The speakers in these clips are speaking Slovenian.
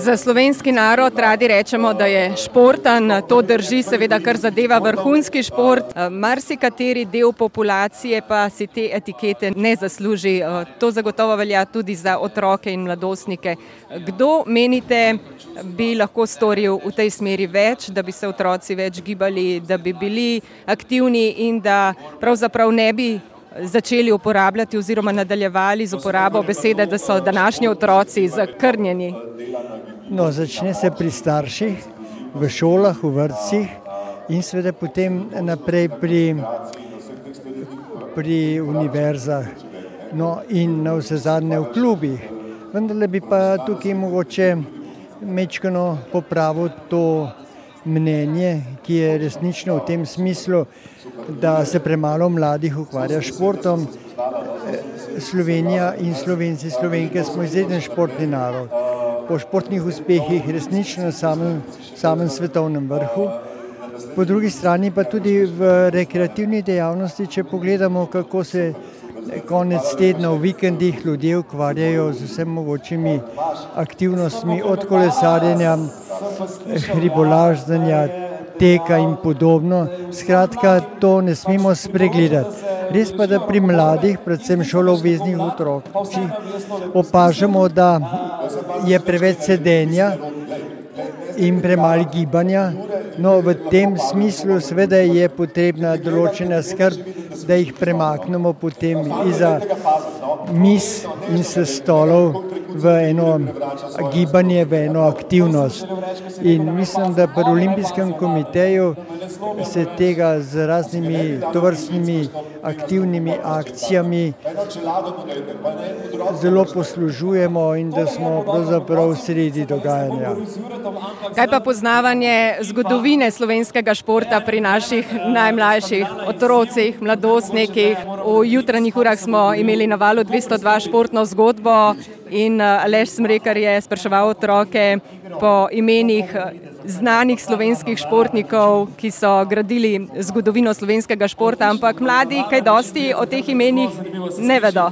Za slovenski narod radi rečemo, da je športen, to drži seveda, kar zadeva vrhunski šport. Marsikateri del populacije pa si te etikete ne zasluži. To zagotovo velja tudi za otroke in mladostnike. Kdo menite, bi lahko storil v tej smeri več, da bi se otroci več gibali, da bi bili aktivni in da pravzaprav ne bi začeli uporabljati oziroma nadaljevali z uporabo besede, da so današnji otroci zakrnjeni? No, začne se pri starših, v šolah, v vrtcih in seveda potem naprej pri, pri univerzah no, in na vse zadnje v klubih. Vendar bi pa tukaj mogoče mečkano popravil to mnenje, ki je resnično v tem smislu, da se premalo mladih ukvarja s športom. Slovenija in slovenci, slovenke smo izreden športni narod. Po športnih uspehih resnično na samem, samem svetovnem vrhu. Po drugi strani pa tudi v rekreativni dejavnosti, če pogledamo, kako se konec tedna v vikendih ljudje ukvarjajo z vsem mogočimi aktivnostmi, od kolesarjenja, hribolaždanja, teka in podobno. Skratka, to ne smemo spregledati. Res pa, da pri mladih, predvsem šoloobveznih otrocih, opažamo, da je preveč sedenja in premalo gibanja. No, v tem smislu seveda je potrebna določena skrb, da jih premaknemo potem iza mis in se stolov v eno gibanje, v eno aktivnost. In mislim, da pri Olimpijskem komiteju se tega z raznimi tovrstnimi aktivnimi akcijami zelo poslužujemo in da smo pravzaprav sredi dogajanja. Kaj pa poznavanje zgodovine slovenskega športa pri naših najmlajših otrocih, mladostnikih? V jutranjih urah smo imeli na valu 202 športno zgodbo in Aleš Smrekar je spraševal otroke po imenih znanih slovenskih športnikov, ki so gradili zgodovino slovenskega športa, ampak mladi kaj dosti o teh imenih ne vedo.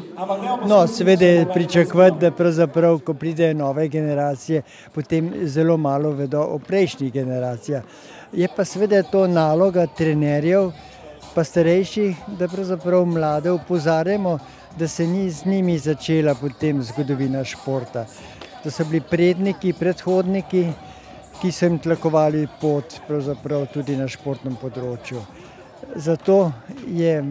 No, seveda je pričakovati, da pravzaprav, ko pridejo nove generacije, potem zelo malo vedo o prejšnjih generacijah. Je pa seveda to naloga trenerjev, pa starejših, da pravzaprav mlade opozarjamo, da se ni z njimi začela potem zgodovina športa. Da so bili predniki, predhodniki, ki so jim tlakovali pot tudi na športnem področju. Zato je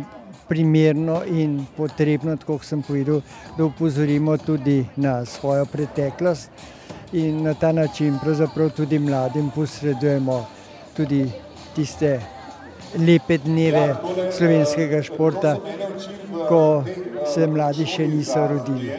primerno in potrebno, tako kot sem povedal, da opozorimo tudi na svojo preteklost in na ta način tudi mladim posredujemo tudi tiste lepe dneve slovenskega športa, ko se mladi še niso rodili.